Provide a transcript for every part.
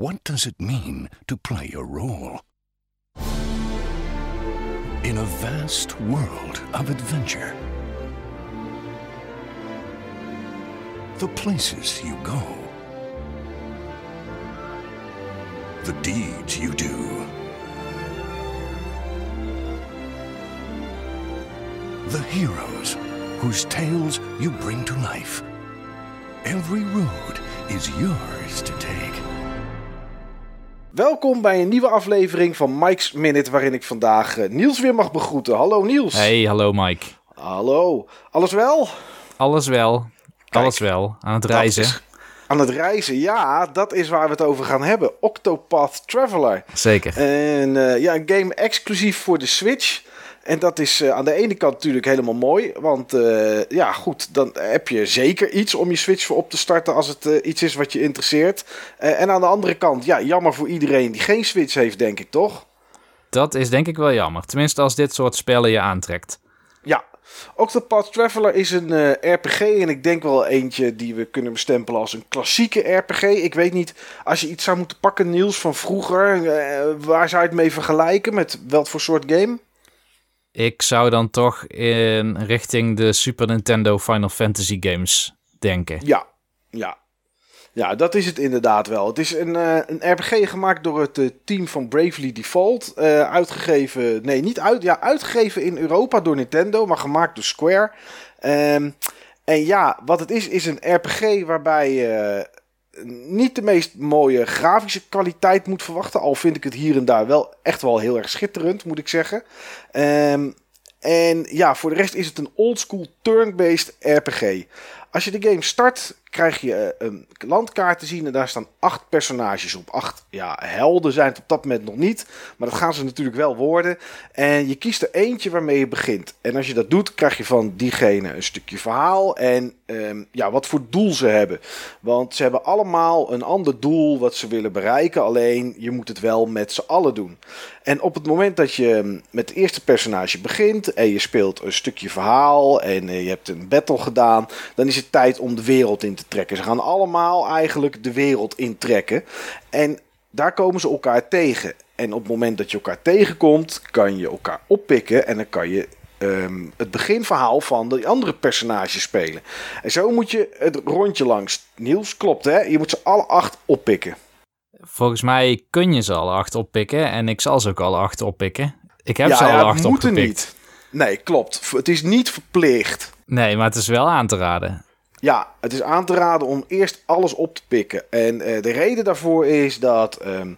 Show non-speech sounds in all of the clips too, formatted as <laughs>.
What does it mean to play a role? In a vast world of adventure, the places you go, the deeds you do, the heroes whose tales you bring to life. Every road is yours to take. Welkom bij een nieuwe aflevering van Mike's Minute, waarin ik vandaag eh, Niels weer mag begroeten. Hallo Niels. Hey, hallo Mike. Hallo. Alles wel? Alles wel. Alles wel. Aan het reizen. Is- aan het reizen, ja, dat is waar we het over gaan hebben. Octopath Traveler. Zeker. En eh, ja, een game exclusief voor de Switch. En dat is eh, aan de ene kant natuurlijk helemaal mooi. Want eh, ja, goed, dan heb je zeker iets om je Switch voor op te starten als het eh, iets is wat je interesseert. En aan de andere kant, ja, jammer voor iedereen die geen Switch heeft, denk ik toch? Dat is denk ik wel jammer. Tenminste als dit soort spellen je aantrekt. Ja, Octopath Traveler is een RPG en ik denk wel eentje die we kunnen bestempelen als een klassieke RPG. Ik weet niet, als je iets zou moeten pakken, Niels, van vroeger, waar zou je het mee vergelijken? Met welk voor soort game? Ik zou dan toch in richting de Super Nintendo Final Fantasy games denken. Ja, ja. Ja, dat is het inderdaad wel. Het is een, eh, een RPG gemaakt door het eh, team van Bravely Default. eh, uitgegeven, nee, niet uit, ja, uitgegeven in Europa door Nintendo, maar gemaakt door Square. Ehm, en ja, wat het is, is een RPG waarbij niet de meest mooie grafische kwaliteit moet verwachten. Al vind ik het hier en daar wel echt wel heel erg schitterend, moet ik zeggen. Ehm, en ja, voor de rest is het een oldschool turn-based RPG. Als je de game start, krijg je eh, een landkaart te zien en daar staan acht personages op. Acht ja, helden zijn het op dat moment nog niet, maar dat gaan ze natuurlijk wel worden. En je kiest er eentje waarmee je begint. En als je dat doet, krijg je van diegene een stukje verhaal en ehm, ja, wat voor doel ze hebben. Want ze hebben allemaal een ander doel wat ze willen bereiken, alleen je moet het wel met z'n allen doen. En op het moment dat je met het eerste personage begint en je speelt een stukje verhaal en eh, je hebt een battle gedaan, dan is het tijd om de wereld in te trekken. Ze gaan allemaal eigenlijk de wereld intrekken. En daar komen ze elkaar tegen. En op het moment dat je elkaar tegenkomt, kan je elkaar oppikken en dan kan je ehm, het beginverhaal van de andere personages spelen. En zo moet je het rondje langs. Niels, klopt hè? Je moet ze alle acht oppikken. Volgens mij kun je ze alle acht oppikken en ik zal ze ook alle acht oppikken. Ik heb ja, ze ja, alle het acht moet opgepikt. niet. Nee, klopt. Het is niet verplicht. Nee, maar het is wel aan te raden. Ja, het is aan te raden om eerst alles op te pikken. En eh, de reden daarvoor is dat ehm,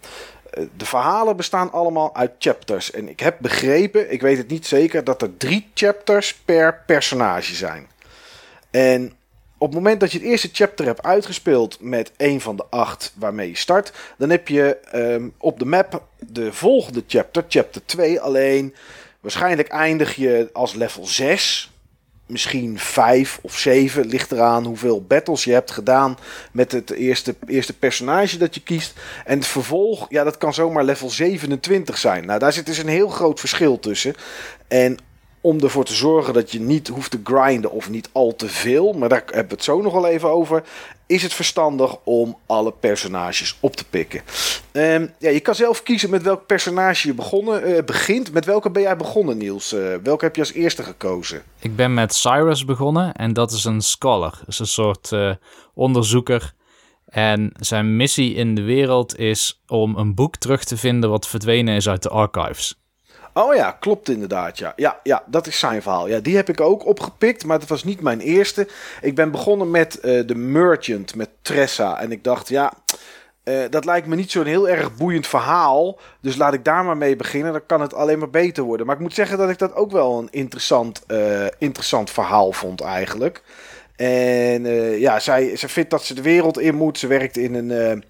eh, de verhalen bestaan allemaal uit chapters. En ik heb begrepen, ik weet het niet zeker, dat er drie chapters per personage zijn. En op het moment dat je het eerste chapter hebt uitgespeeld met een van de acht waarmee je start, dan heb je ehm, op de map de volgende chapter, chapter 2. Alleen waarschijnlijk eindig je als level 6 misschien vijf of zeven. Ligt eraan hoeveel battles je hebt gedaan met het eerste, eerste personage dat je kiest. En het vervolg, ja, dat kan zomaar level 27 zijn. Nou, daar zit dus een heel groot verschil tussen. En om ervoor te zorgen dat je niet hoeft te grinden of niet al te veel, maar daar hebben we het zo nog wel even over, is het verstandig om alle personages op te pikken. Ehm, ja, je kan zelf kiezen met welk personage je begonnen, eh, begint. Met welke ben jij begonnen, Niels? Eh, welke heb je als eerste gekozen? Ik ben met Cyrus begonnen en dat is een scholar. Is een soort eh, onderzoeker. En zijn missie in de wereld is om een boek terug te vinden wat verdwenen is uit de archives. Oh ja, klopt inderdaad. Ja. Ja, ja, dat is zijn verhaal. Ja, die heb ik ook opgepikt, maar dat was niet mijn eerste. Ik ben begonnen met eh The Merchant, met Tressa. En ik dacht, ja, eh, dat lijkt me niet zo'n heel erg boeiend verhaal. Dus laat ik daar maar mee beginnen. Dan kan het alleen maar beter worden. Maar ik moet zeggen dat ik dat ook wel een interessant, eh, interessant verhaal vond eigenlijk. En eh, ja, zij, zij vindt dat ze de wereld in moet. Ze werkt in een, eh,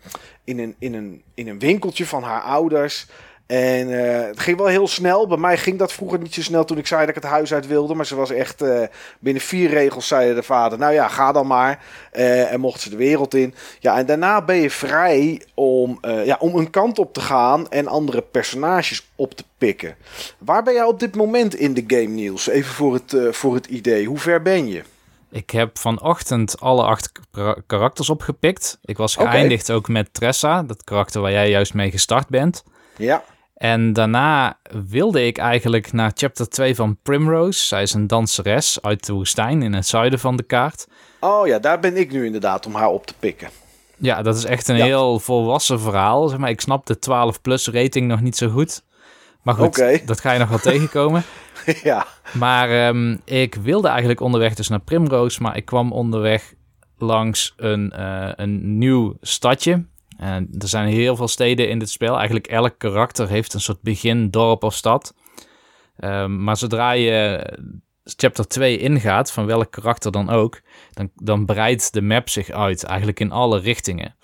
in een, in een, in een winkeltje van haar ouders. En eh, het ging wel heel snel. Bij mij ging dat vroeger niet zo snel toen ik zei dat ik het huis uit wilde. Maar ze was echt eh, binnen vier regels, zei de vader. Nou ja, ga dan maar. Eh, en mocht ze de wereld in. Ja, en daarna ben je vrij om, ja, om een kant op te gaan en andere personages op te pikken. Waar ben jij op dit moment in de game, Niels? Even voor het, voor het idee. Hoe ver ben je? Ik heb vanochtend alle acht kara- karakters opgepikt. Ik was geëindigd ook met Tressa, dat karakter waar jij juist mee gestart bent. Ja. En daarna wilde ik eigenlijk naar chapter 2 van Primrose. Zij is een danseres uit de woestijn in het zuiden van de kaart. Oh ja, daar ben ik nu inderdaad om haar op te pikken. Ja, dat is echt een Ja. heel volwassen verhaal. Zeg maar, ik snap de 12-plus rating nog niet zo goed. Maar goed, dat ga je nog wel <laughs> tegenkomen. ja. Maar ehm, ik wilde eigenlijk onderweg dus naar Primrose, maar ik kwam onderweg langs een, eh, een nieuw stadje. En er zijn heel veel steden in dit spel. Eigenlijk elk karakter heeft een soort begin, dorp of stad. Ehm, maar zodra je chapter 2 ingaat, van welk karakter dan ook, dan, dan breidt de map zich uit, eigenlijk in alle richtingen.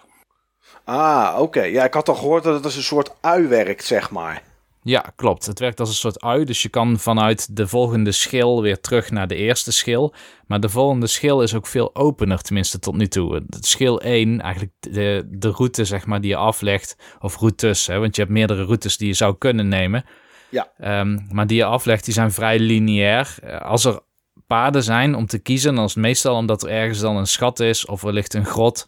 Ah, oké. Ja, ik had al gehoord dat het als een soort ui werkt, zeg maar. Ja, klopt. Het werkt als een soort ui, dus je kan vanuit de volgende schil weer terug naar de eerste schil. Maar de volgende schil is ook veel opener, tenminste tot nu toe. Het schil 1, eigenlijk de, de route zeg maar, die je aflegt, of routes, hè, want je hebt meerdere routes die je zou kunnen nemen. Ja. Ehm, maar die je aflegt, die zijn vrij lineair. Eh, Als er paden zijn om te kiezen, dan is het meestal omdat er ergens dan een schat is of er ligt een grot.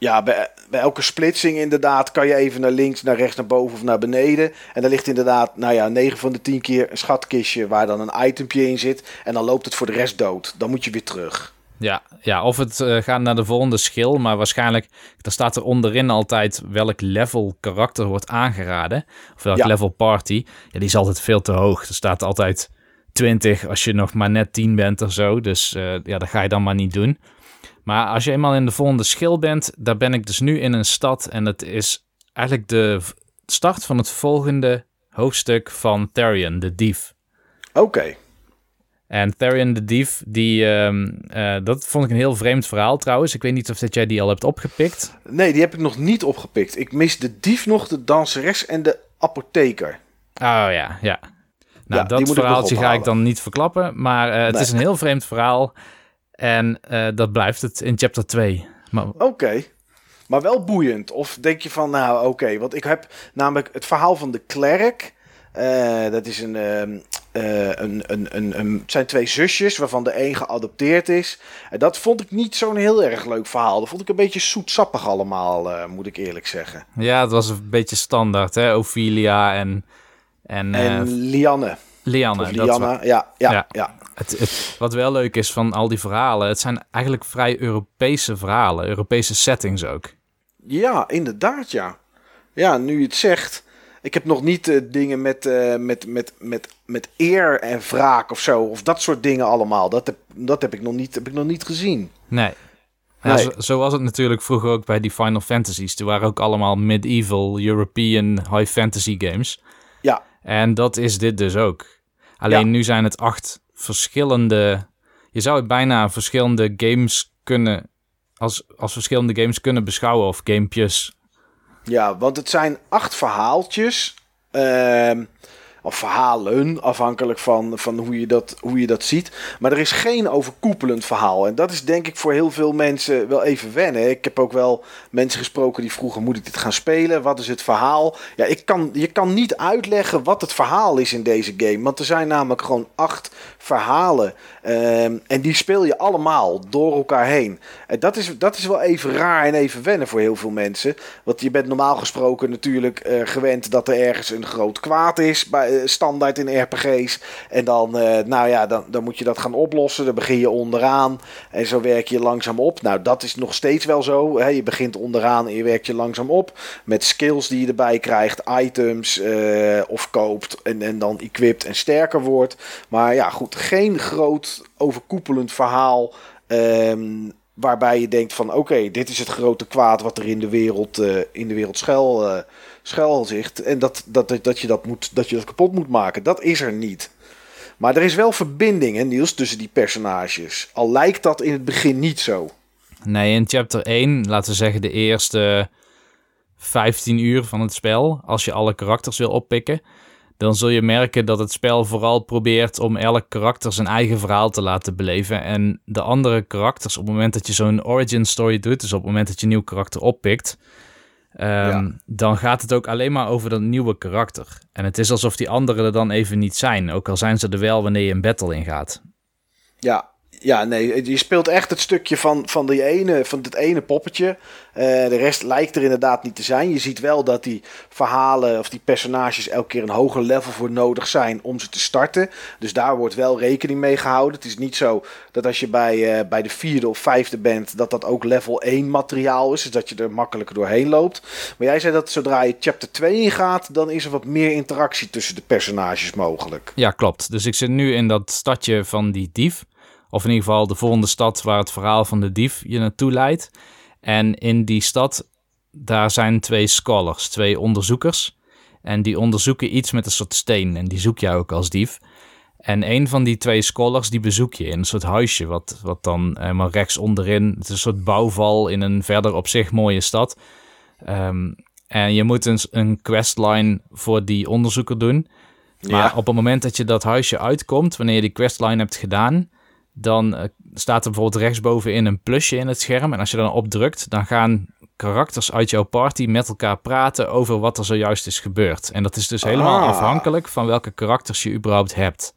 Ja, bij, bij elke splitsing inderdaad kan je even naar links, naar rechts, naar boven of naar beneden. En daar ligt inderdaad, nou ja, 9 van de 10 keer een schatkistje waar dan een itempje in zit. En dan loopt het voor de rest dood. Dan moet je weer terug. Ja, ja of het eh, gaat naar de volgende schil, maar waarschijnlijk, daar staat er onderin altijd welk level karakter wordt aangeraden. Of welk Ja. level party. Ja, die is altijd veel te hoog. Er staat altijd 20 als je nog maar net 10 bent of zo. Dus eh, ja, dat ga je dan maar niet doen. Maar als je eenmaal in de volgende schil bent, daar ben ik dus nu in een stad. En het is eigenlijk de start van het volgende hoofdstuk van Therion, de dief. Oké. En Therion de Dief, die, ehm, eh, dat vond ik een heel vreemd verhaal trouwens. Ik weet niet of dat jij die al hebt opgepikt. Nee, die heb ik nog niet opgepikt. Ik mis de dief nog, de danseres en de apotheker. Oh ja, ja. Nou, dat verhaaltje ga ik dan niet verklappen. Maar eh, het Nee. is een heel vreemd verhaal. En eh, dat blijft het in chapter 2. Maar, Oké. Maar wel boeiend. Of denk je van, nou oké, want ik heb namelijk het verhaal van de klerk. Eh, dat is een, ehm, eh, een, een, een, een, het zijn twee zusjes waarvan de een geadopteerd is. En dat vond ik niet zo'n heel erg leuk verhaal. Dat vond ik een beetje zoetsappig allemaal, moet ik eerlijk zeggen. ja, het was een beetje standaard, hè? Ophelia en, en, en Lianne, Lianne. of dat Lianne, wa- ja, ja, Ja. ja. Het, het- wat wel leuk is van al die verhalen, het zijn eigenlijk vrij Europese verhalen, Europese settings ook. Ja, inderdaad, ja. Ja, nu je het zegt. Ik heb nog niet eh, dingen met, eh, met, met, met, met eer en wraak of zo. Of dat soort dingen allemaal. Dat heb, dat heb, ik, nog niet, heb ik nog niet gezien. Nee. Ja, Nee. Zo, zo was het natuurlijk vroeger ook bij die Final Fantasies. Die waren ook allemaal medieval European high fantasy games. Ja, En dat is dit dus ook. Alleen Ja. nu zijn het acht verschillende... Je zou het bijna verschillende games kunnen... Als, als verschillende games kunnen beschouwen of gamepjes. ja want het zijn acht verhaaltjes. ehm, of verhalen, afhankelijk van, van hoe, je dat, hoe je dat ziet. Maar er is geen overkoepelend verhaal. En dat is denk ik voor heel veel mensen wel even wennen. Ik heb ook wel mensen gesproken die vroegen: moet ik dit gaan spelen? Wat is het verhaal? Ja, ik kan, je kan niet uitleggen wat het verhaal is in deze game. Want er zijn namelijk gewoon acht verhalen. Ehm, en die speel je allemaal door elkaar heen. En dat is, dat is wel even raar en even wennen voor heel veel mensen. Want je bent normaal gesproken natuurlijk eh, gewend dat er ergens een groot kwaad is. Bij, standaard in RPG's. En dan, eh, nou ja, dan, dan moet je dat gaan oplossen. Dan begin je onderaan. En zo werk je langzaam op. Nou, dat is nog steeds wel zo. Hè? Je begint onderaan en je werkt je langzaam op. Met skills die je erbij krijgt. Items eh, of koopt. En, en dan equipt en sterker wordt. Maar ja, goed. Geen groot overkoepelend verhaal. ehm, waarbij je denkt van oké, dit is het grote kwaad wat er in de wereld, eh, in de wereld schuil, eh, schuil zit. En dat, dat, dat, dat, je dat, moet, dat je dat kapot moet maken. Dat is er niet. Maar er is wel verbinding, hè, Niels, tussen die personages. Al lijkt dat in het begin niet zo. Nee, in chapter 1, laten we zeggen de eerste 15 uur van het spel, als je alle karakters wil oppikken, dan zul je merken dat het spel vooral probeert om elk karakter zijn eigen verhaal te laten beleven. En de andere karakters, op het moment dat je zo'n origin story doet, dus op het moment dat je een nieuw karakter oppikt, ehm, Ja. dan gaat het ook alleen maar over dat nieuwe karakter. En het is alsof die anderen er dan even niet zijn, ook al zijn ze er wel wanneer je een battle ingaat. Ja, Ja, nee, je speelt echt het stukje van, van, die ene, van het ene poppetje. Uh, de rest lijkt er inderdaad niet te zijn. Je ziet wel dat die verhalen of die personages elke keer een hoger level voor nodig zijn om ze te starten. Dus daar wordt wel rekening mee gehouden. Het is niet zo dat als je bij, uh, bij de vierde of vijfde bent, dat dat ook level 1 materiaal is. Dus dat je er makkelijker doorheen loopt. Maar jij zei dat zodra je chapter 2 ingaat, dan is er wat meer interactie tussen de personages mogelijk. Ja, klopt. Dus ik zit nu in dat stadje van die dief. Of in ieder geval de volgende stad waar het verhaal van de dief je naartoe leidt. En in die stad, daar zijn twee scholars, twee onderzoekers. En die onderzoeken iets met een soort steen. En die zoek jij ook als dief. En een van die twee scholars, die bezoek je in een soort huisje. Wat, wat dan helemaal rechts onderin. Het is een soort bouwval in een verder op zich mooie stad. Um, en je moet een, een questline voor die onderzoeker doen. Maar op het moment dat je dat huisje uitkomt, wanneer je die questline hebt gedaan, dan uh, staat er bijvoorbeeld rechtsbovenin een plusje in het scherm. En als je dan op drukt, dan gaan karakters uit jouw party met elkaar praten over wat er zojuist is gebeurd. En dat is dus helemaal Ah. afhankelijk van welke karakters je überhaupt hebt.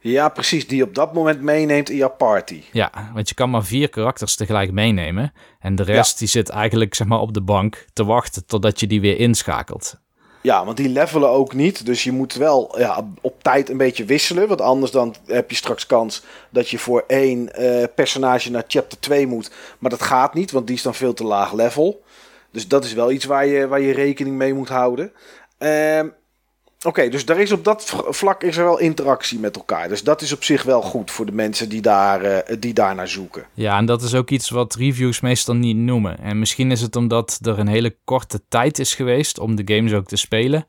Ja, precies. Die je op dat moment meeneemt in jouw party. Ja, want je kan maar vier karakters tegelijk meenemen. En de rest die zit eigenlijk zeg maar op de bank te wachten totdat je die weer inschakelt. Ja, want die levelen ook niet. Dus je moet wel ja, op tijd een beetje wisselen. Want anders dan heb je straks kans dat je voor één eh, personage naar chapter 2 moet. Maar dat gaat niet, want die is dan veel te laag level. Dus dat is wel iets waar je, waar je rekening mee moet houden. Ehm, Oké, dus daar is op dat vlak is er wel interactie met elkaar. Dus dat is op zich wel goed voor de mensen die daar, eh, die daar naar zoeken. Ja, en dat is ook iets wat reviews meestal niet noemen. En misschien is het omdat er een hele korte tijd is geweest om de games ook te spelen.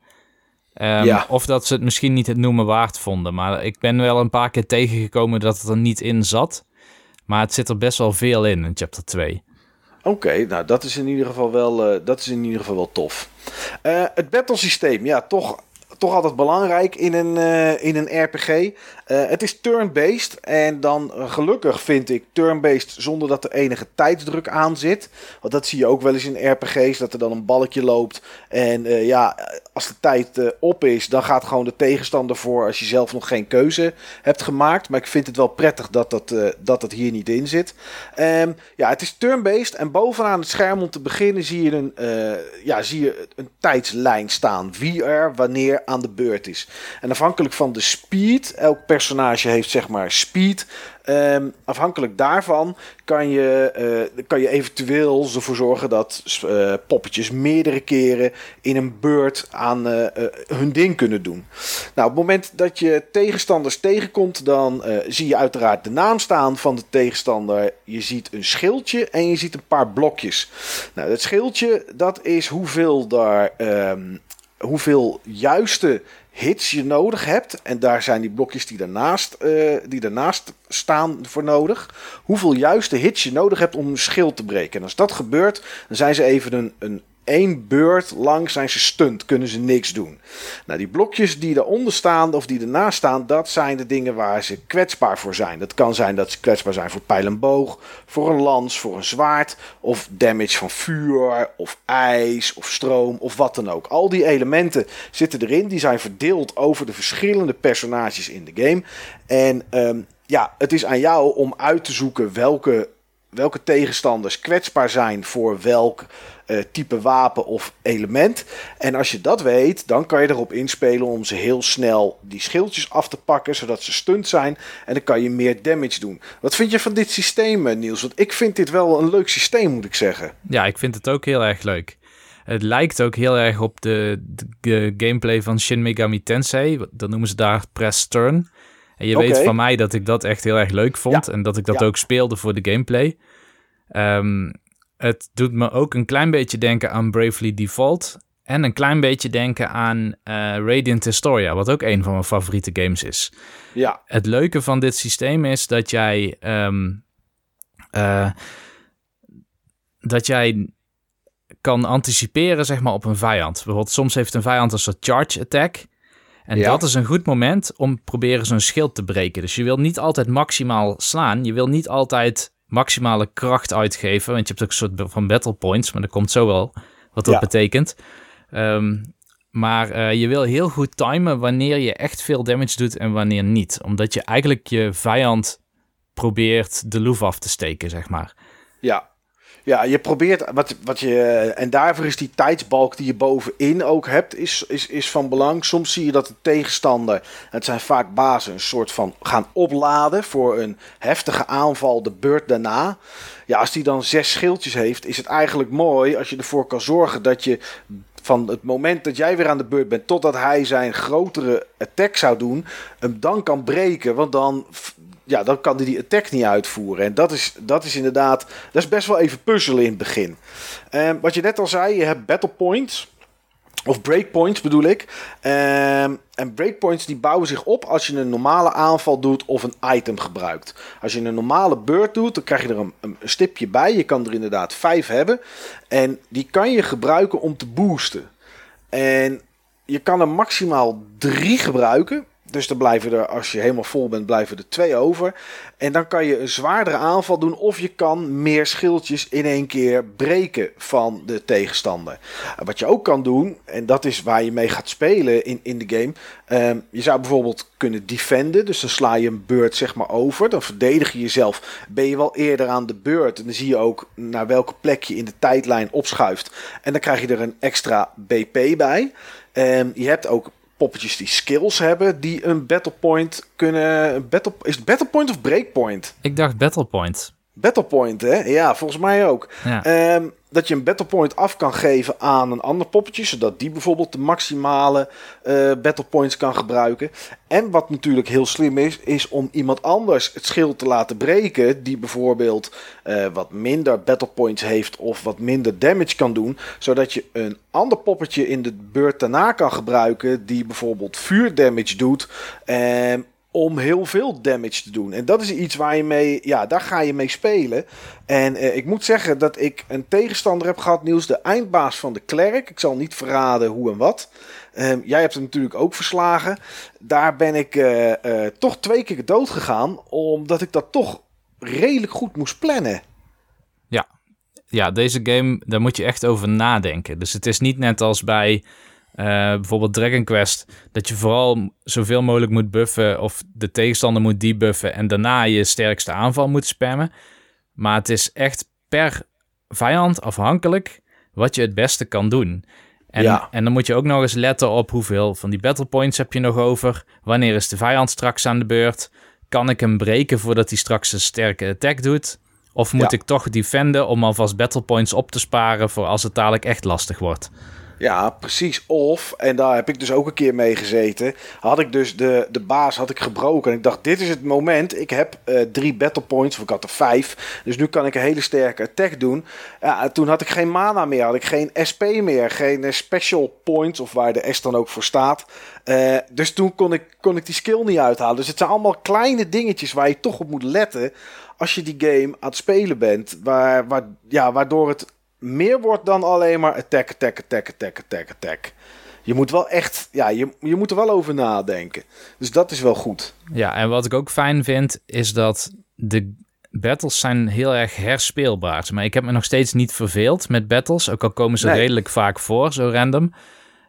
Ehm, Ja. Of dat ze het misschien niet het noemen waard vonden. Maar ik ben wel een paar keer tegengekomen dat het er niet in zat. Maar het zit er best wel veel in, in chapter 2. Oké, nou dat is in ieder geval wel, eh, dat is in ieder geval wel tof. Eh, het battlesysteem, ja, toch, toch altijd belangrijk in een, eh, in een RPG. Eh, het is turn-based en dan eh, gelukkig vind ik turn-based zonder dat er enige tijdsdruk aan zit. Want dat zie je ook wel eens in RPG's, dat er dan een balkje loopt. En eh, ja, als de tijd op is, dan gaat gewoon de tegenstander voor als je zelf nog geen keuze hebt gemaakt. Maar ik vind het wel prettig dat dat, dat, dat hier niet in zit. Ehm, ja, het is turn-based en bovenaan het scherm om te beginnen zie je een, ja, zie je een tijdslijn staan. Wie er wanneer aan de beurt is. En afhankelijk van de speed, elk personage heeft zeg maar speed. Ehm, afhankelijk daarvan kan je, eh, kan je eventueel ervoor zorgen dat eh, poppetjes meerdere keren in een beurt aan eh, hun ding kunnen doen. Nou, op het moment dat je tegenstanders tegenkomt, dan zie je uiteraard de naam staan van de tegenstander. Je ziet een schildje en je ziet een paar blokjes. Nou, dat schildje, dat is hoeveel daar, ehm, hoeveel juiste hits je nodig hebt. En daar zijn die blokjes die daarnaast, eh, die daarnaast staan voor nodig. Hoeveel juiste hits je nodig hebt om een schild te breken. En als dat gebeurt, dan zijn ze even een, een één beurt lang zijn ze stunt, kunnen ze niks doen. Nou, die blokjes die daaronder staan of die ernaast staan, dat zijn de dingen waar ze kwetsbaar voor zijn. Dat kan zijn dat ze kwetsbaar zijn voor pijl en boog, voor een lans, voor een zwaard, of damage van vuur, of ijs, of stroom, of wat dan ook. Al die elementen zitten erin, die zijn verdeeld over de verschillende personages in de game. En ehm, ja, het is aan jou om uit te zoeken welke welke tegenstanders kwetsbaar zijn voor welk eh, type wapen of element. En als je dat weet, dan kan je erop inspelen om ze heel snel die schildjes af te pakken, zodat ze stunt zijn. En dan kan je meer damage doen. Wat vind je van dit systeem, eh, Niels? Want ik vind dit wel een leuk systeem, moet ik zeggen. Ja, ik vind het ook heel erg leuk. Het lijkt ook heel erg op de, de, de gameplay van Shin Megami Tensei. Dat noemen ze daar press turn. En je weet van mij dat ik dat echt heel erg leuk vond. Ja. En dat ik dat Ja. ook speelde voor de gameplay. Ehm, het doet me ook een klein beetje denken aan Bravely Default. En een klein beetje denken aan eh, Radiant Historia, wat ook een van mijn favoriete games is. Ja, Het leuke van dit systeem is dat jij. ehm, eh, dat jij kan anticiperen zeg maar, op een vijand. Bijvoorbeeld, soms heeft een vijand een soort charge attack. En Ja. dat is een goed moment om proberen zo'n schild te breken. Dus je wil niet altijd maximaal slaan. Je wil niet altijd maximale kracht uitgeven. Want je hebt ook een soort van battle points. Maar dat komt zo wel wat dat Ja. betekent. Ehm, maar eh, je wil heel goed timen wanneer je echt veel damage doet en wanneer niet. Omdat je eigenlijk je vijand probeert de loef af te steken, zeg maar. Ja, ja, je probeert wat, wat je. En daarvoor is die tijdsbalk die je bovenin ook hebt, is, is, is van belang. Soms zie je dat de tegenstander, het zijn vaak bazen, een soort van gaan opladen voor een heftige aanval de beurt daarna. Ja, als die dan zes schildjes heeft, is het eigenlijk mooi als je ervoor kan zorgen dat je van het moment dat jij weer aan de beurt bent totdat hij zijn grotere attack zou doen, hem dan kan breken. Want dan ja, dan kan hij die attack niet uitvoeren. En dat is, dat is inderdaad, dat is best wel even puzzelen in het begin. Um, wat je net al zei, je hebt battle points. Of breakpoints bedoel ik. Um, en breakpoints die bouwen zich op als je een normale aanval doet of een item gebruikt. Als je een normale beurt doet, dan krijg je er een, een, stipje bij. Je kan er inderdaad vijf hebben. En die kan je gebruiken om te boosten. En je kan er maximaal drie gebruiken. Dus dan blijven er, als je helemaal vol bent, blijven er twee over. En dan kan je een zwaardere aanval doen. Of je kan meer schildjes in één keer breken van de tegenstander. Wat je ook kan doen, en dat is waar je mee gaat spelen in, in de game. Um, je zou bijvoorbeeld kunnen defenden. Dus dan sla je een beurt zeg maar over. Dan verdedig je jezelf. Ben je wel eerder aan de beurt. En dan zie je ook naar welke plek je in de tijdlijn opschuift. En dan krijg je er een extra BP bij. Um, je hebt ook poppetjes die skills hebben die een battle point kunnen. Battle, is het battle point of breakpoint? Ik dacht battle point. Battle point, hè? Ja, volgens mij ook. Ja. Um, dat je een battle point af kan geven aan een ander poppetje, zodat die bijvoorbeeld de maximale uh, battle points kan gebruiken. En wat natuurlijk heel slim is, is om iemand anders het schild te laten breken, die bijvoorbeeld uh, wat minder battle points heeft of wat minder damage kan doen, zodat je een ander poppetje in de beurt daarna kan gebruiken, die bijvoorbeeld vuur damage doet. Uh, om heel veel damage te doen. En dat is iets waar je mee, ja, daar ga je mee spelen. En eh, ik moet zeggen dat ik een tegenstander heb gehad, Niels, de eindbaas van de klerk. Ik zal niet verraden hoe en wat. Um, jij hebt hem natuurlijk ook verslagen. Daar ben ik uh, uh, toch twee keer dood gegaan, omdat ik dat toch redelijk goed moest plannen. Ja. ja, deze game, daar moet je echt over nadenken. Dus het is niet net als bij uh, bijvoorbeeld Dragon Quest, dat je vooral zoveel mogelijk moet buffen of de tegenstander moet debuffen en daarna je sterkste aanval moet spammen. Maar het is echt per vijand afhankelijk wat je het beste kan doen. En, ja. en dan moet je ook nog eens letten op hoeveel van die battle points heb je nog over. Wanneer is de vijand straks aan de beurt? Kan ik hem breken voordat hij straks een sterke attack doet? Of moet ik toch defenden om alvast battle points op te sparen voor als het dadelijk echt lastig wordt? Ja, precies. Of, en daar heb ik dus ook een keer mee gezeten, had ik dus de, de baas had ik gebroken. En ik dacht, dit is het moment. Ik heb uh, drie battle points, of ik had er vijf. Dus nu kan ik een hele sterke attack doen. Ja, toen had ik geen mana meer, had ik geen SP meer, geen uh, special points, of waar de S dan ook voor staat. Uh, dus toen kon ik, kon ik die skill niet uithalen. Dus het zijn allemaal kleine dingetjes waar je toch op moet letten als je die game aan het spelen bent. Waar, waar, ja, waardoor het meer wordt dan alleen maar attack, attack, attack, attack, attack, attack. Je moet wel echt, ja, je, je moet er wel over nadenken. Dus dat is wel goed. Ja, en wat ik ook fijn vind, is dat de battles zijn heel erg herspeelbaar. Maar ik heb me nog steeds niet verveeld met battles, ook al komen ze redelijk vaak voor, zo random.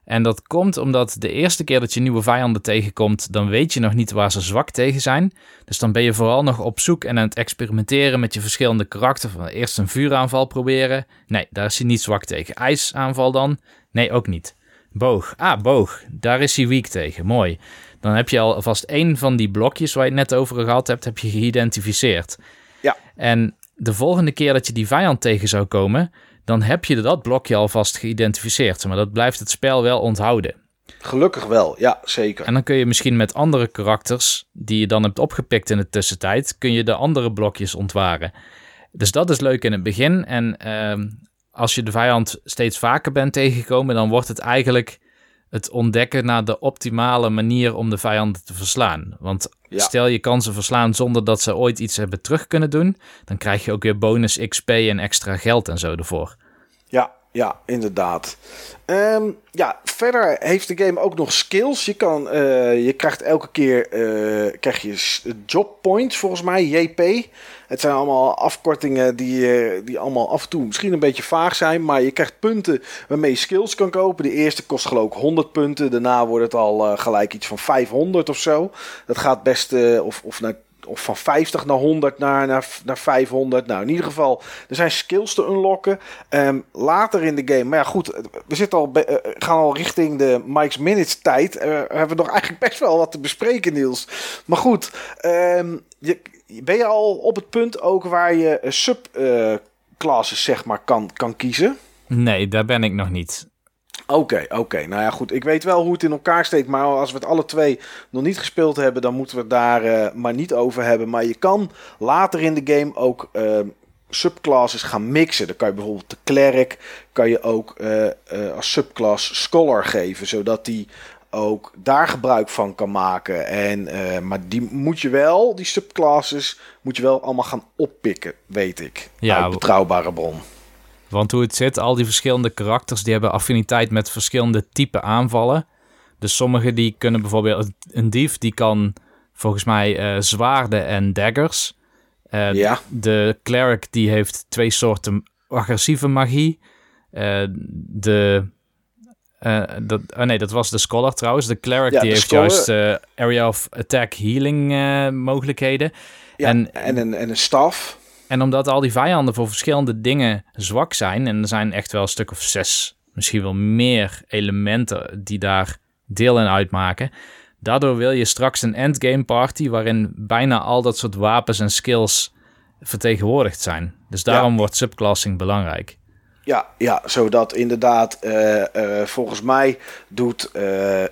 En dat komt omdat de eerste keer dat je nieuwe vijanden tegenkomt, dan weet je nog niet waar ze zwak tegen zijn. Dus dan ben je vooral nog op zoek en aan het experimenteren met je verschillende karakters. Eerst een vuuraanval proberen. Nee, daar is hij niet zwak tegen. IJsaanval dan? Nee, ook niet. Boog. Ah, boog. Daar is hij weak tegen. Mooi. Dan heb je alvast één van die blokjes waar je het net over gehad hebt, heb je geïdentificeerd. Ja. En de volgende keer dat je die vijand tegen zou komen, dan heb je dat blokje alvast geïdentificeerd. Maar dat blijft het spel wel onthouden. Gelukkig wel, ja, zeker. En dan kun je misschien met andere karakters, die je dan hebt opgepikt in de tussentijd, kun je de andere blokjes ontwaren. Dus dat is leuk in het begin. En uh, als je de vijand steeds vaker bent tegengekomen, dan wordt het eigenlijk het ontdekken naar de optimale manier om de vijanden te verslaan. Want stel je kan ze verslaan zonder dat ze ooit iets hebben terug kunnen doen, dan krijg je ook weer bonus XP en extra geld en zo ervoor. Ja, inderdaad. Um, ja, verder heeft de game ook nog skills. Je, kan, uh, je krijgt elke keer uh, krijg je job points, volgens mij, JP. Het zijn allemaal afkortingen die, uh, die allemaal af en toe misschien een beetje vaag zijn. Maar je krijgt punten waarmee je skills kan kopen. De eerste kost geloof ik 100 punten. Daarna wordt het al gelijk iets van 500 of zo. Dat gaat best, of, of nou, of van 50 naar 100 naar, naar, naar 500. Nou, in ieder geval, er zijn skills te unlocken. Ehm, later in de game, maar ja goed, we zitten al, uh, gaan al richting de Mike's Minutes tijd. Uh, hebben we nog eigenlijk best wel wat te bespreken, Niels. Maar goed, um, je, ben je al op het punt ook waar je subclasses zeg maar kan, kan kiezen? Nee, daar ben ik nog niet. Oké, oké. Nou ja, goed. Ik weet wel hoe het in elkaar steekt. Maar als we het alle twee nog niet gespeeld hebben, dan moeten we het daar uh, maar niet over hebben. Maar je kan later in de game ook uh, subclasses gaan mixen. Dan kan je bijvoorbeeld de cleric kan je ook uh, als subclass scholar geven. Zodat die ook daar gebruik van kan maken. En, maar die moet je wel, die subclasses, moet je wel allemaal gaan oppikken, weet ik. Ja, uit betrouwbare bron. Want hoe het zit, al die verschillende karakters die hebben affiniteit met verschillende type aanvallen. Dus sommige die kunnen bijvoorbeeld een dief die kan volgens mij uh, zwaarden en daggers. Uh, ja. De cleric die heeft twee soorten agressieve magie. Uh, de dat, oh nee, dat was de scholar trouwens. De cleric die heeft juist area of attack healing mogelijkheden. Ja, en, en, een, en een staf. En omdat al die vijanden voor verschillende dingen zwak zijn, en er zijn echt wel een stuk of zes, misschien wel meer elementen die daar deel in uitmaken. Daardoor wil je straks een endgame party waarin bijna al dat soort wapens en skills vertegenwoordigd zijn. Dus daarom wordt subclassing belangrijk. Ja, ja zodat inderdaad, uh, uh, volgens mij doet uh,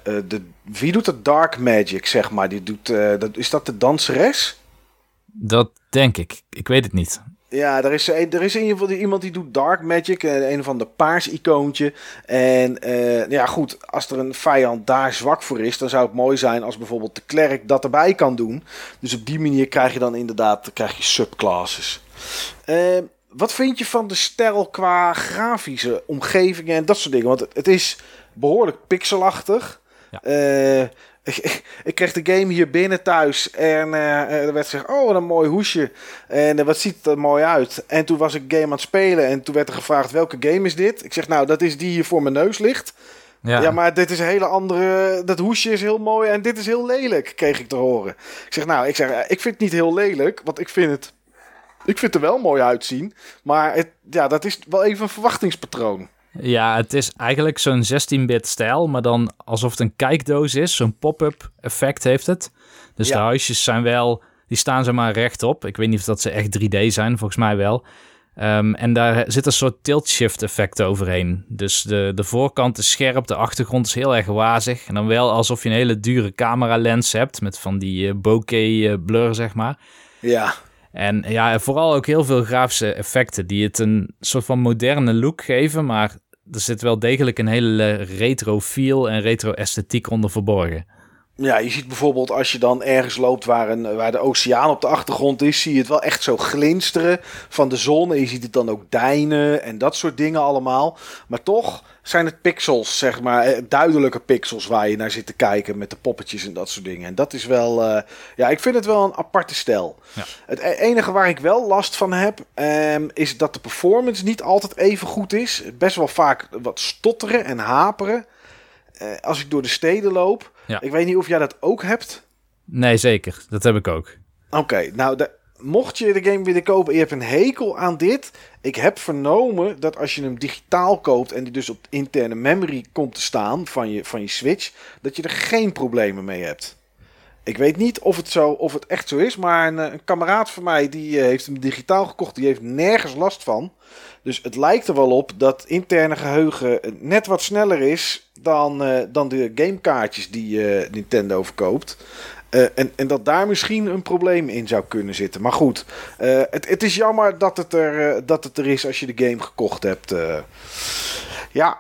de. Wie doet het Dark Magic, zeg maar? Die doet, dat, is dat de danseres? Dat denk ik. Ik weet het niet. Ja, er is, er is in ieder geval iemand die doet Dark Magic. Eh, een van de paars icoontje. En uh, ja, goed, als er een vijand daar zwak voor is, dan zou het mooi zijn als bijvoorbeeld de klerk dat erbij kan doen. Dus op die manier krijg je dan inderdaad krijg je subclasses. Uh, wat vind je van de stijl qua grafische omgevingen en dat soort dingen? Want het, is behoorlijk pixelachtig. Ja. Ik, kreeg de game hier binnen thuis en uh, er werd gezegd, oh wat een mooi hoesje en uh, wat ziet er mooi uit. En toen was ik game aan het spelen en toen werd er gevraagd, welke game is dit? Ik zeg, nou dat is die hier voor mijn neus ligt. Ja. ja, maar dit is een hele andere, dat hoesje is heel mooi en dit is heel lelijk, kreeg ik te horen. Ik zeg, nou, ik zeg, ik vind het niet heel lelijk, want ik vind het, ik vind het er wel mooi uitzien. Maar het, ja, dat is wel even een verwachtingspatroon. Ja, het is eigenlijk zo'n 16-bit stijl, maar dan alsof het een kijkdoos is. Zo'n pop-up effect heeft het. Dus de huisjes zijn wel, die staan ze maar rechtop. Ik weet niet of dat ze echt 3D zijn, volgens mij wel. Um, en daar zit een soort tilt-shift effect overheen. Dus de, de voorkant is scherp, de achtergrond is heel erg wazig. En dan wel alsof je een hele dure camera lens hebt met van die uh, bokeh uh, blur, zeg maar. Ja. En ja, vooral ook heel veel grafische effecten die het een soort van moderne look geven, maar er zit wel degelijk een hele retro feel en retro esthetiek onder verborgen. Ja, je ziet bijvoorbeeld als je dan ergens loopt waar, een, waar de oceaan op de achtergrond is, zie je het wel echt zo glinsteren van de zon. En je ziet het dan ook dijnen en dat soort dingen allemaal. Maar toch zijn het pixels, zeg maar, eh, duidelijke pixels waar je naar zit te kijken met de poppetjes en dat soort dingen. En dat is wel, uh, ja, ik vind het wel een aparte stijl. Ja. Het e-, enige waar ik wel last van heb, um, is dat de performance niet altijd even goed is. Best wel vaak wat stotteren en haperen. Uh, als ik door de steden loop. Ja. Ik weet niet of jij dat ook hebt. Nee, zeker. Dat heb ik ook. Oké, nou, de, mocht je de game willen kopen en je hebt een hekel aan dit. Ik heb vernomen dat als je hem digitaal koopt en die dus op interne memory komt te staan van je, van je Switch, dat je er geen problemen mee hebt. Ik weet niet of het, zo, of het echt zo is, maar een, een kameraad van mij die uh, heeft hem digitaal gekocht. Die heeft nergens last van. Dus het lijkt er wel op dat interne geheugen net wat sneller is dan, uh, dan de gamekaartjes die uh, Nintendo verkoopt. En, en dat daar misschien een probleem in zou kunnen zitten. Maar goed, het, het is jammer dat het, er, dat het er is als je de game gekocht hebt. ja,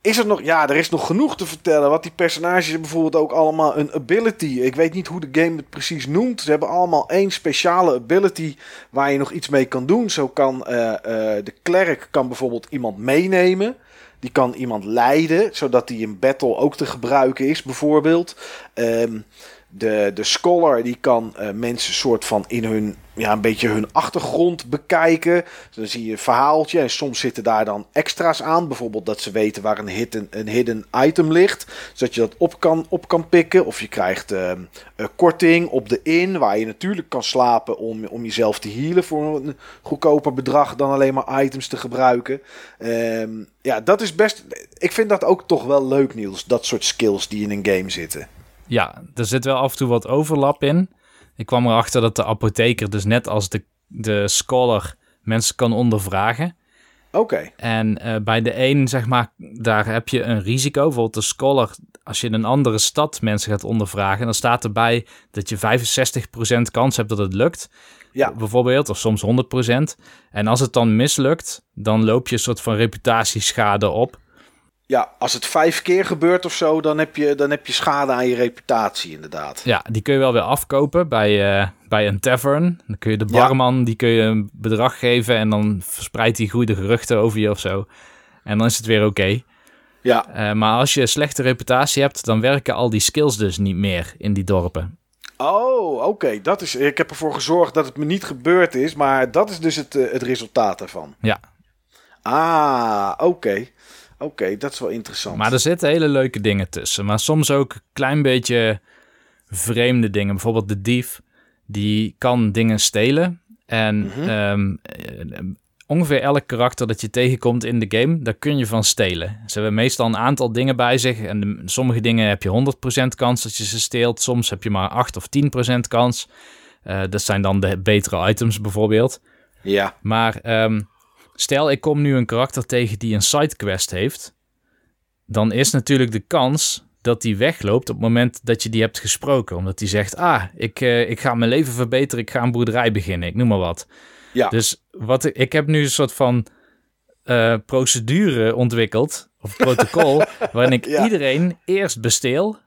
is er nog... Ja, er is nog genoeg te vertellen. Wat die personages bijvoorbeeld ook allemaal een ability. Ik weet niet hoe de game het precies noemt. Ze hebben allemaal één speciale ability waar je nog iets mee kan doen. Zo kan de klerk kan bijvoorbeeld iemand meenemen... Die kan iemand leiden, zodat die in battle ook te gebruiken is, bijvoorbeeld. Um, De, de scholar die kan uh, mensen soort van in hun, ja, een beetje hun achtergrond bekijken. dan zie je een verhaaltje en soms zitten daar dan extra's aan. Bijvoorbeeld dat ze weten waar een hidden, een hidden item ligt. Zodat je dat op kan, op kan pikken. Of je krijgt uh, een korting op de in, waar je natuurlijk kan slapen om, om jezelf te healen voor een goedkoper bedrag dan alleen maar items te gebruiken. Ehm, ja, dat is best. Ik vind dat ook toch wel leuk, Niels. Dat soort skills die in een game zitten. Ja, er zit wel af en toe wat overlap in. Ik kwam erachter dat de apotheker, dus net als de, de scholar, mensen kan ondervragen. Oké. En uh, bij de een, zeg maar, daar heb je een risico. Bijvoorbeeld de scholar, als je in een andere stad mensen gaat ondervragen, dan staat erbij dat je 65% kans hebt dat het lukt. Ja. Bijvoorbeeld, of soms 100%. En als het dan mislukt, dan loop je een soort van reputatieschade op. Ja, als het vijf keer gebeurt of zo, dan heb je, dan heb je schade aan je reputatie, inderdaad. Ja, die kun je wel weer afkopen bij, uh, bij een tavern. Dan kun je de barman, die kun je een bedrag geven en dan verspreidt hij goede geruchten over je of zo. En dan is het weer oké. Ja. Uh, maar als je een slechte reputatie hebt, dan werken al die skills dus niet meer in die dorpen. Oh, oké. Dat is. Ik heb ervoor gezorgd dat het me niet gebeurd is, maar dat is dus het, uh, het resultaat daarvan. Ja. Ah, oké. Oké, dat is wel interessant. Maar er zitten hele leuke dingen tussen. Maar soms ook een klein beetje vreemde dingen. Bijvoorbeeld de dief, die kan dingen stelen. En mhm. ehm, eh, ongeveer elk karakter dat je tegenkomt in de game, daar kun je van stelen. Ze hebben meestal een aantal dingen bij zich. En sommige dingen heb je 100% kans dat je ze steelt. Soms heb je maar 8 of 10% kans. Uh, dat zijn dan de betere items bijvoorbeeld. Ja. Maar um, Stel, ik kom nu een karakter tegen die een sidequest heeft. Dan is natuurlijk de kans dat die wegloopt op het moment dat je die hebt gesproken. Omdat die zegt, ah, ik, uh, ik ga mijn leven verbeteren, ik ga een boerderij beginnen, ik noem maar wat. Ja. Dus wat, ik heb nu een soort van uh, procedure ontwikkeld, of protocol, <laughs> waarin ik iedereen eerst besteel.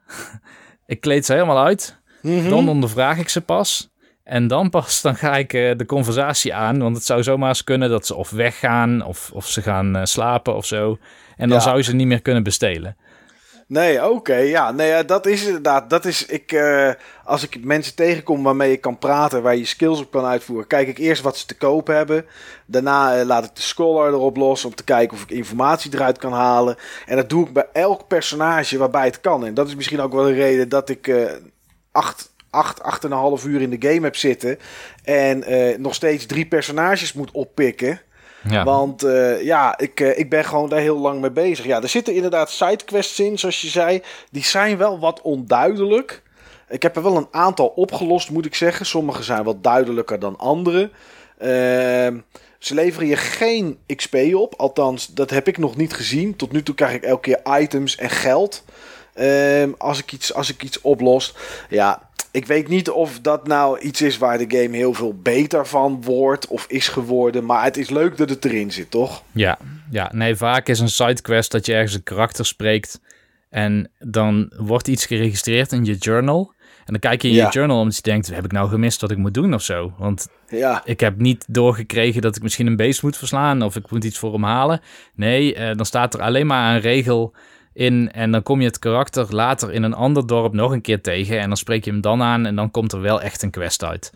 ik kleed ze helemaal uit, mm dan ondervraag ik ze pas. En dan pas dan ga ik uh, de conversatie aan. Want het zou zomaar eens kunnen dat ze of weggaan of, of ze gaan uh, slapen of zo. En dan zou je ze niet meer kunnen bestelen. Nee, oké. ja, nee, dat is inderdaad. Dat is ik. Uh, als ik mensen tegenkom waarmee ik kan praten, waar je skills op kan uitvoeren, kijk ik eerst wat ze te koop hebben. Daarna laat ik de scholar erop los om te kijken of ik informatie eruit kan halen. En dat doe ik bij elk personage waarbij het kan. En dat is misschien ook wel een reden dat ik acht, acht en een half uur in de game heb zitten. En uh, nog steeds drie personages moet oppikken. Ja. Want uh, ja, ik, uh, ik ben gewoon daar heel lang mee bezig. Ja, er zitten inderdaad sidequests in, zoals je zei. Die zijn wel wat onduidelijk. Ik heb er wel een aantal opgelost, moet ik zeggen. Sommige zijn wat duidelijker dan andere. Ehm, ze leveren je geen XP op. Althans, dat heb ik nog niet gezien. Tot nu toe krijg ik elke keer items en geld. Ehm, als, ik iets, als ik iets oplos. Ja, ik weet niet of dat nou iets is waar de game heel veel beter van wordt of is geworden. Maar het is leuk dat het erin zit, toch? Ja, ja nee, vaak is een sidequest dat je ergens een karakter spreekt. En dan wordt iets geregistreerd in je journal. En dan kijk je in je journal omdat je denkt, heb ik nou gemist wat ik moet doen of zo? Want ja. ik heb niet doorgekregen dat ik misschien een beest moet verslaan of ik moet iets voor hem halen. Nee, uh, dan staat er alleen maar een regel in. En dan kom je het karakter later in een ander dorp nog een keer tegen. En dan spreek je hem dan aan en dan komt er wel echt een quest uit.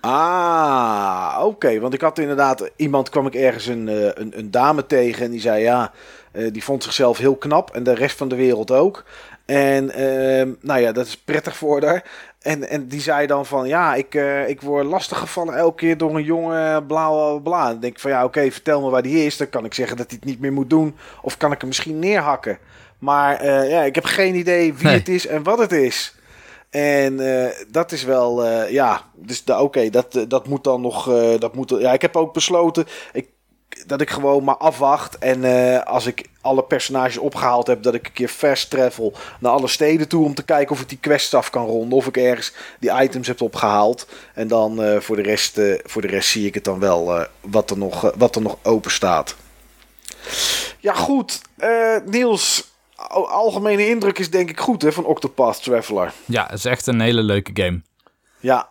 Ah, oké. Want ik had inderdaad, iemand kwam ik ergens een, eh, een, een dame tegen en die zei ja, uh, die vond zichzelf heel knap en de rest van de wereld ook. En uh, nou ja, dat is prettig voor haar. En, en die zei dan van ja, ik, uh, ik word lastiggevallen elke keer door een jongen, bla bla bla. Dan denk ik van ja, oké, vertel me waar die is. Dan kan ik zeggen dat hij het niet meer moet doen. Of kan ik hem misschien neerhakken. Maar uh, ja, ik heb geen idee wie het is en wat het is. En uh, dat is wel, ja, dus oké, okay, dat, dat moet dan nog, dat moet, ja, ik heb ook besloten ik, dat ik gewoon maar afwacht. En als ik alle personages opgehaald heb, dat ik een keer fast travel naar alle steden toe om te kijken of ik die quests af kan ronden. Of ik ergens die items heb opgehaald. En dan voor, de rest, voor de rest zie ik het dan wel wat, er nog, wat er nog open staat. Ja, goed. Niels, algemene indruk is denk ik goed hè, van Octopath Traveler. Ja, het is echt een hele leuke game. Ja,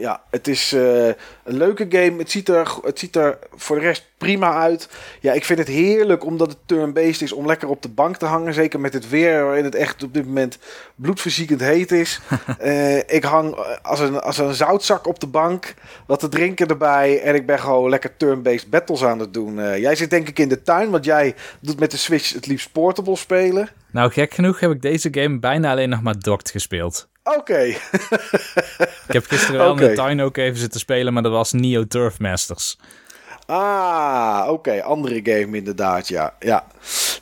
ja, het is eh, een leuke game. Het ziet, er, het ziet er voor de rest prima uit. Ja, ik vind het heerlijk omdat het turn-based is om lekker op de bank te hangen. Zeker met het weer waarin het echt op dit moment bloedverziekend heet is. <laughs> Eh, ik hang als een, als een zoutzak op de bank. Wat te drinken erbij. En ik ben gewoon lekker turn-based battles aan het doen. Eh, jij zit denk ik in de tuin, want jij doet met de Switch het liefst portable spelen. Nou, gek genoeg heb ik deze game bijna alleen nog maar docked gespeeld. Oké. <laughs> ik heb gisteren wel okay. in de tuin ook even zitten spelen, maar dat was Neo Turf Masters. Ah, oké. Andere game inderdaad, ja. ja.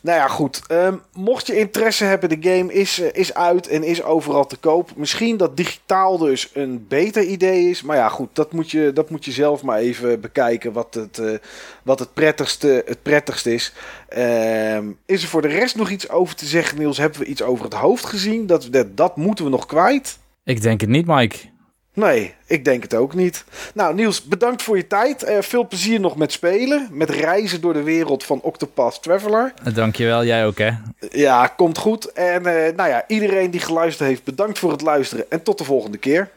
Nou ja, goed. Ehm, mocht je interesse hebben, de game is, uh, is uit en is overal te koop. Misschien dat digitaal dus een beter idee is. Maar ja, goed, dat moet je, dat moet je zelf maar even bekijken wat het, uh, wat het, prettigste, het prettigste is. Um, is er voor de rest nog iets over te zeggen, Niels? Hebben we iets over het hoofd gezien? Dat, dat, dat moeten we nog kwijt? Ik denk het niet, Mike. Nee, ik denk het ook niet. Nou, Niels, bedankt voor je tijd. Uh, veel plezier nog met spelen. Met reizen door de wereld van Octopath Traveler. Dankjewel, jij ook hè. Ja, komt goed. En uh, nou ja, iedereen die geluisterd heeft, bedankt voor het luisteren. En tot de volgende keer.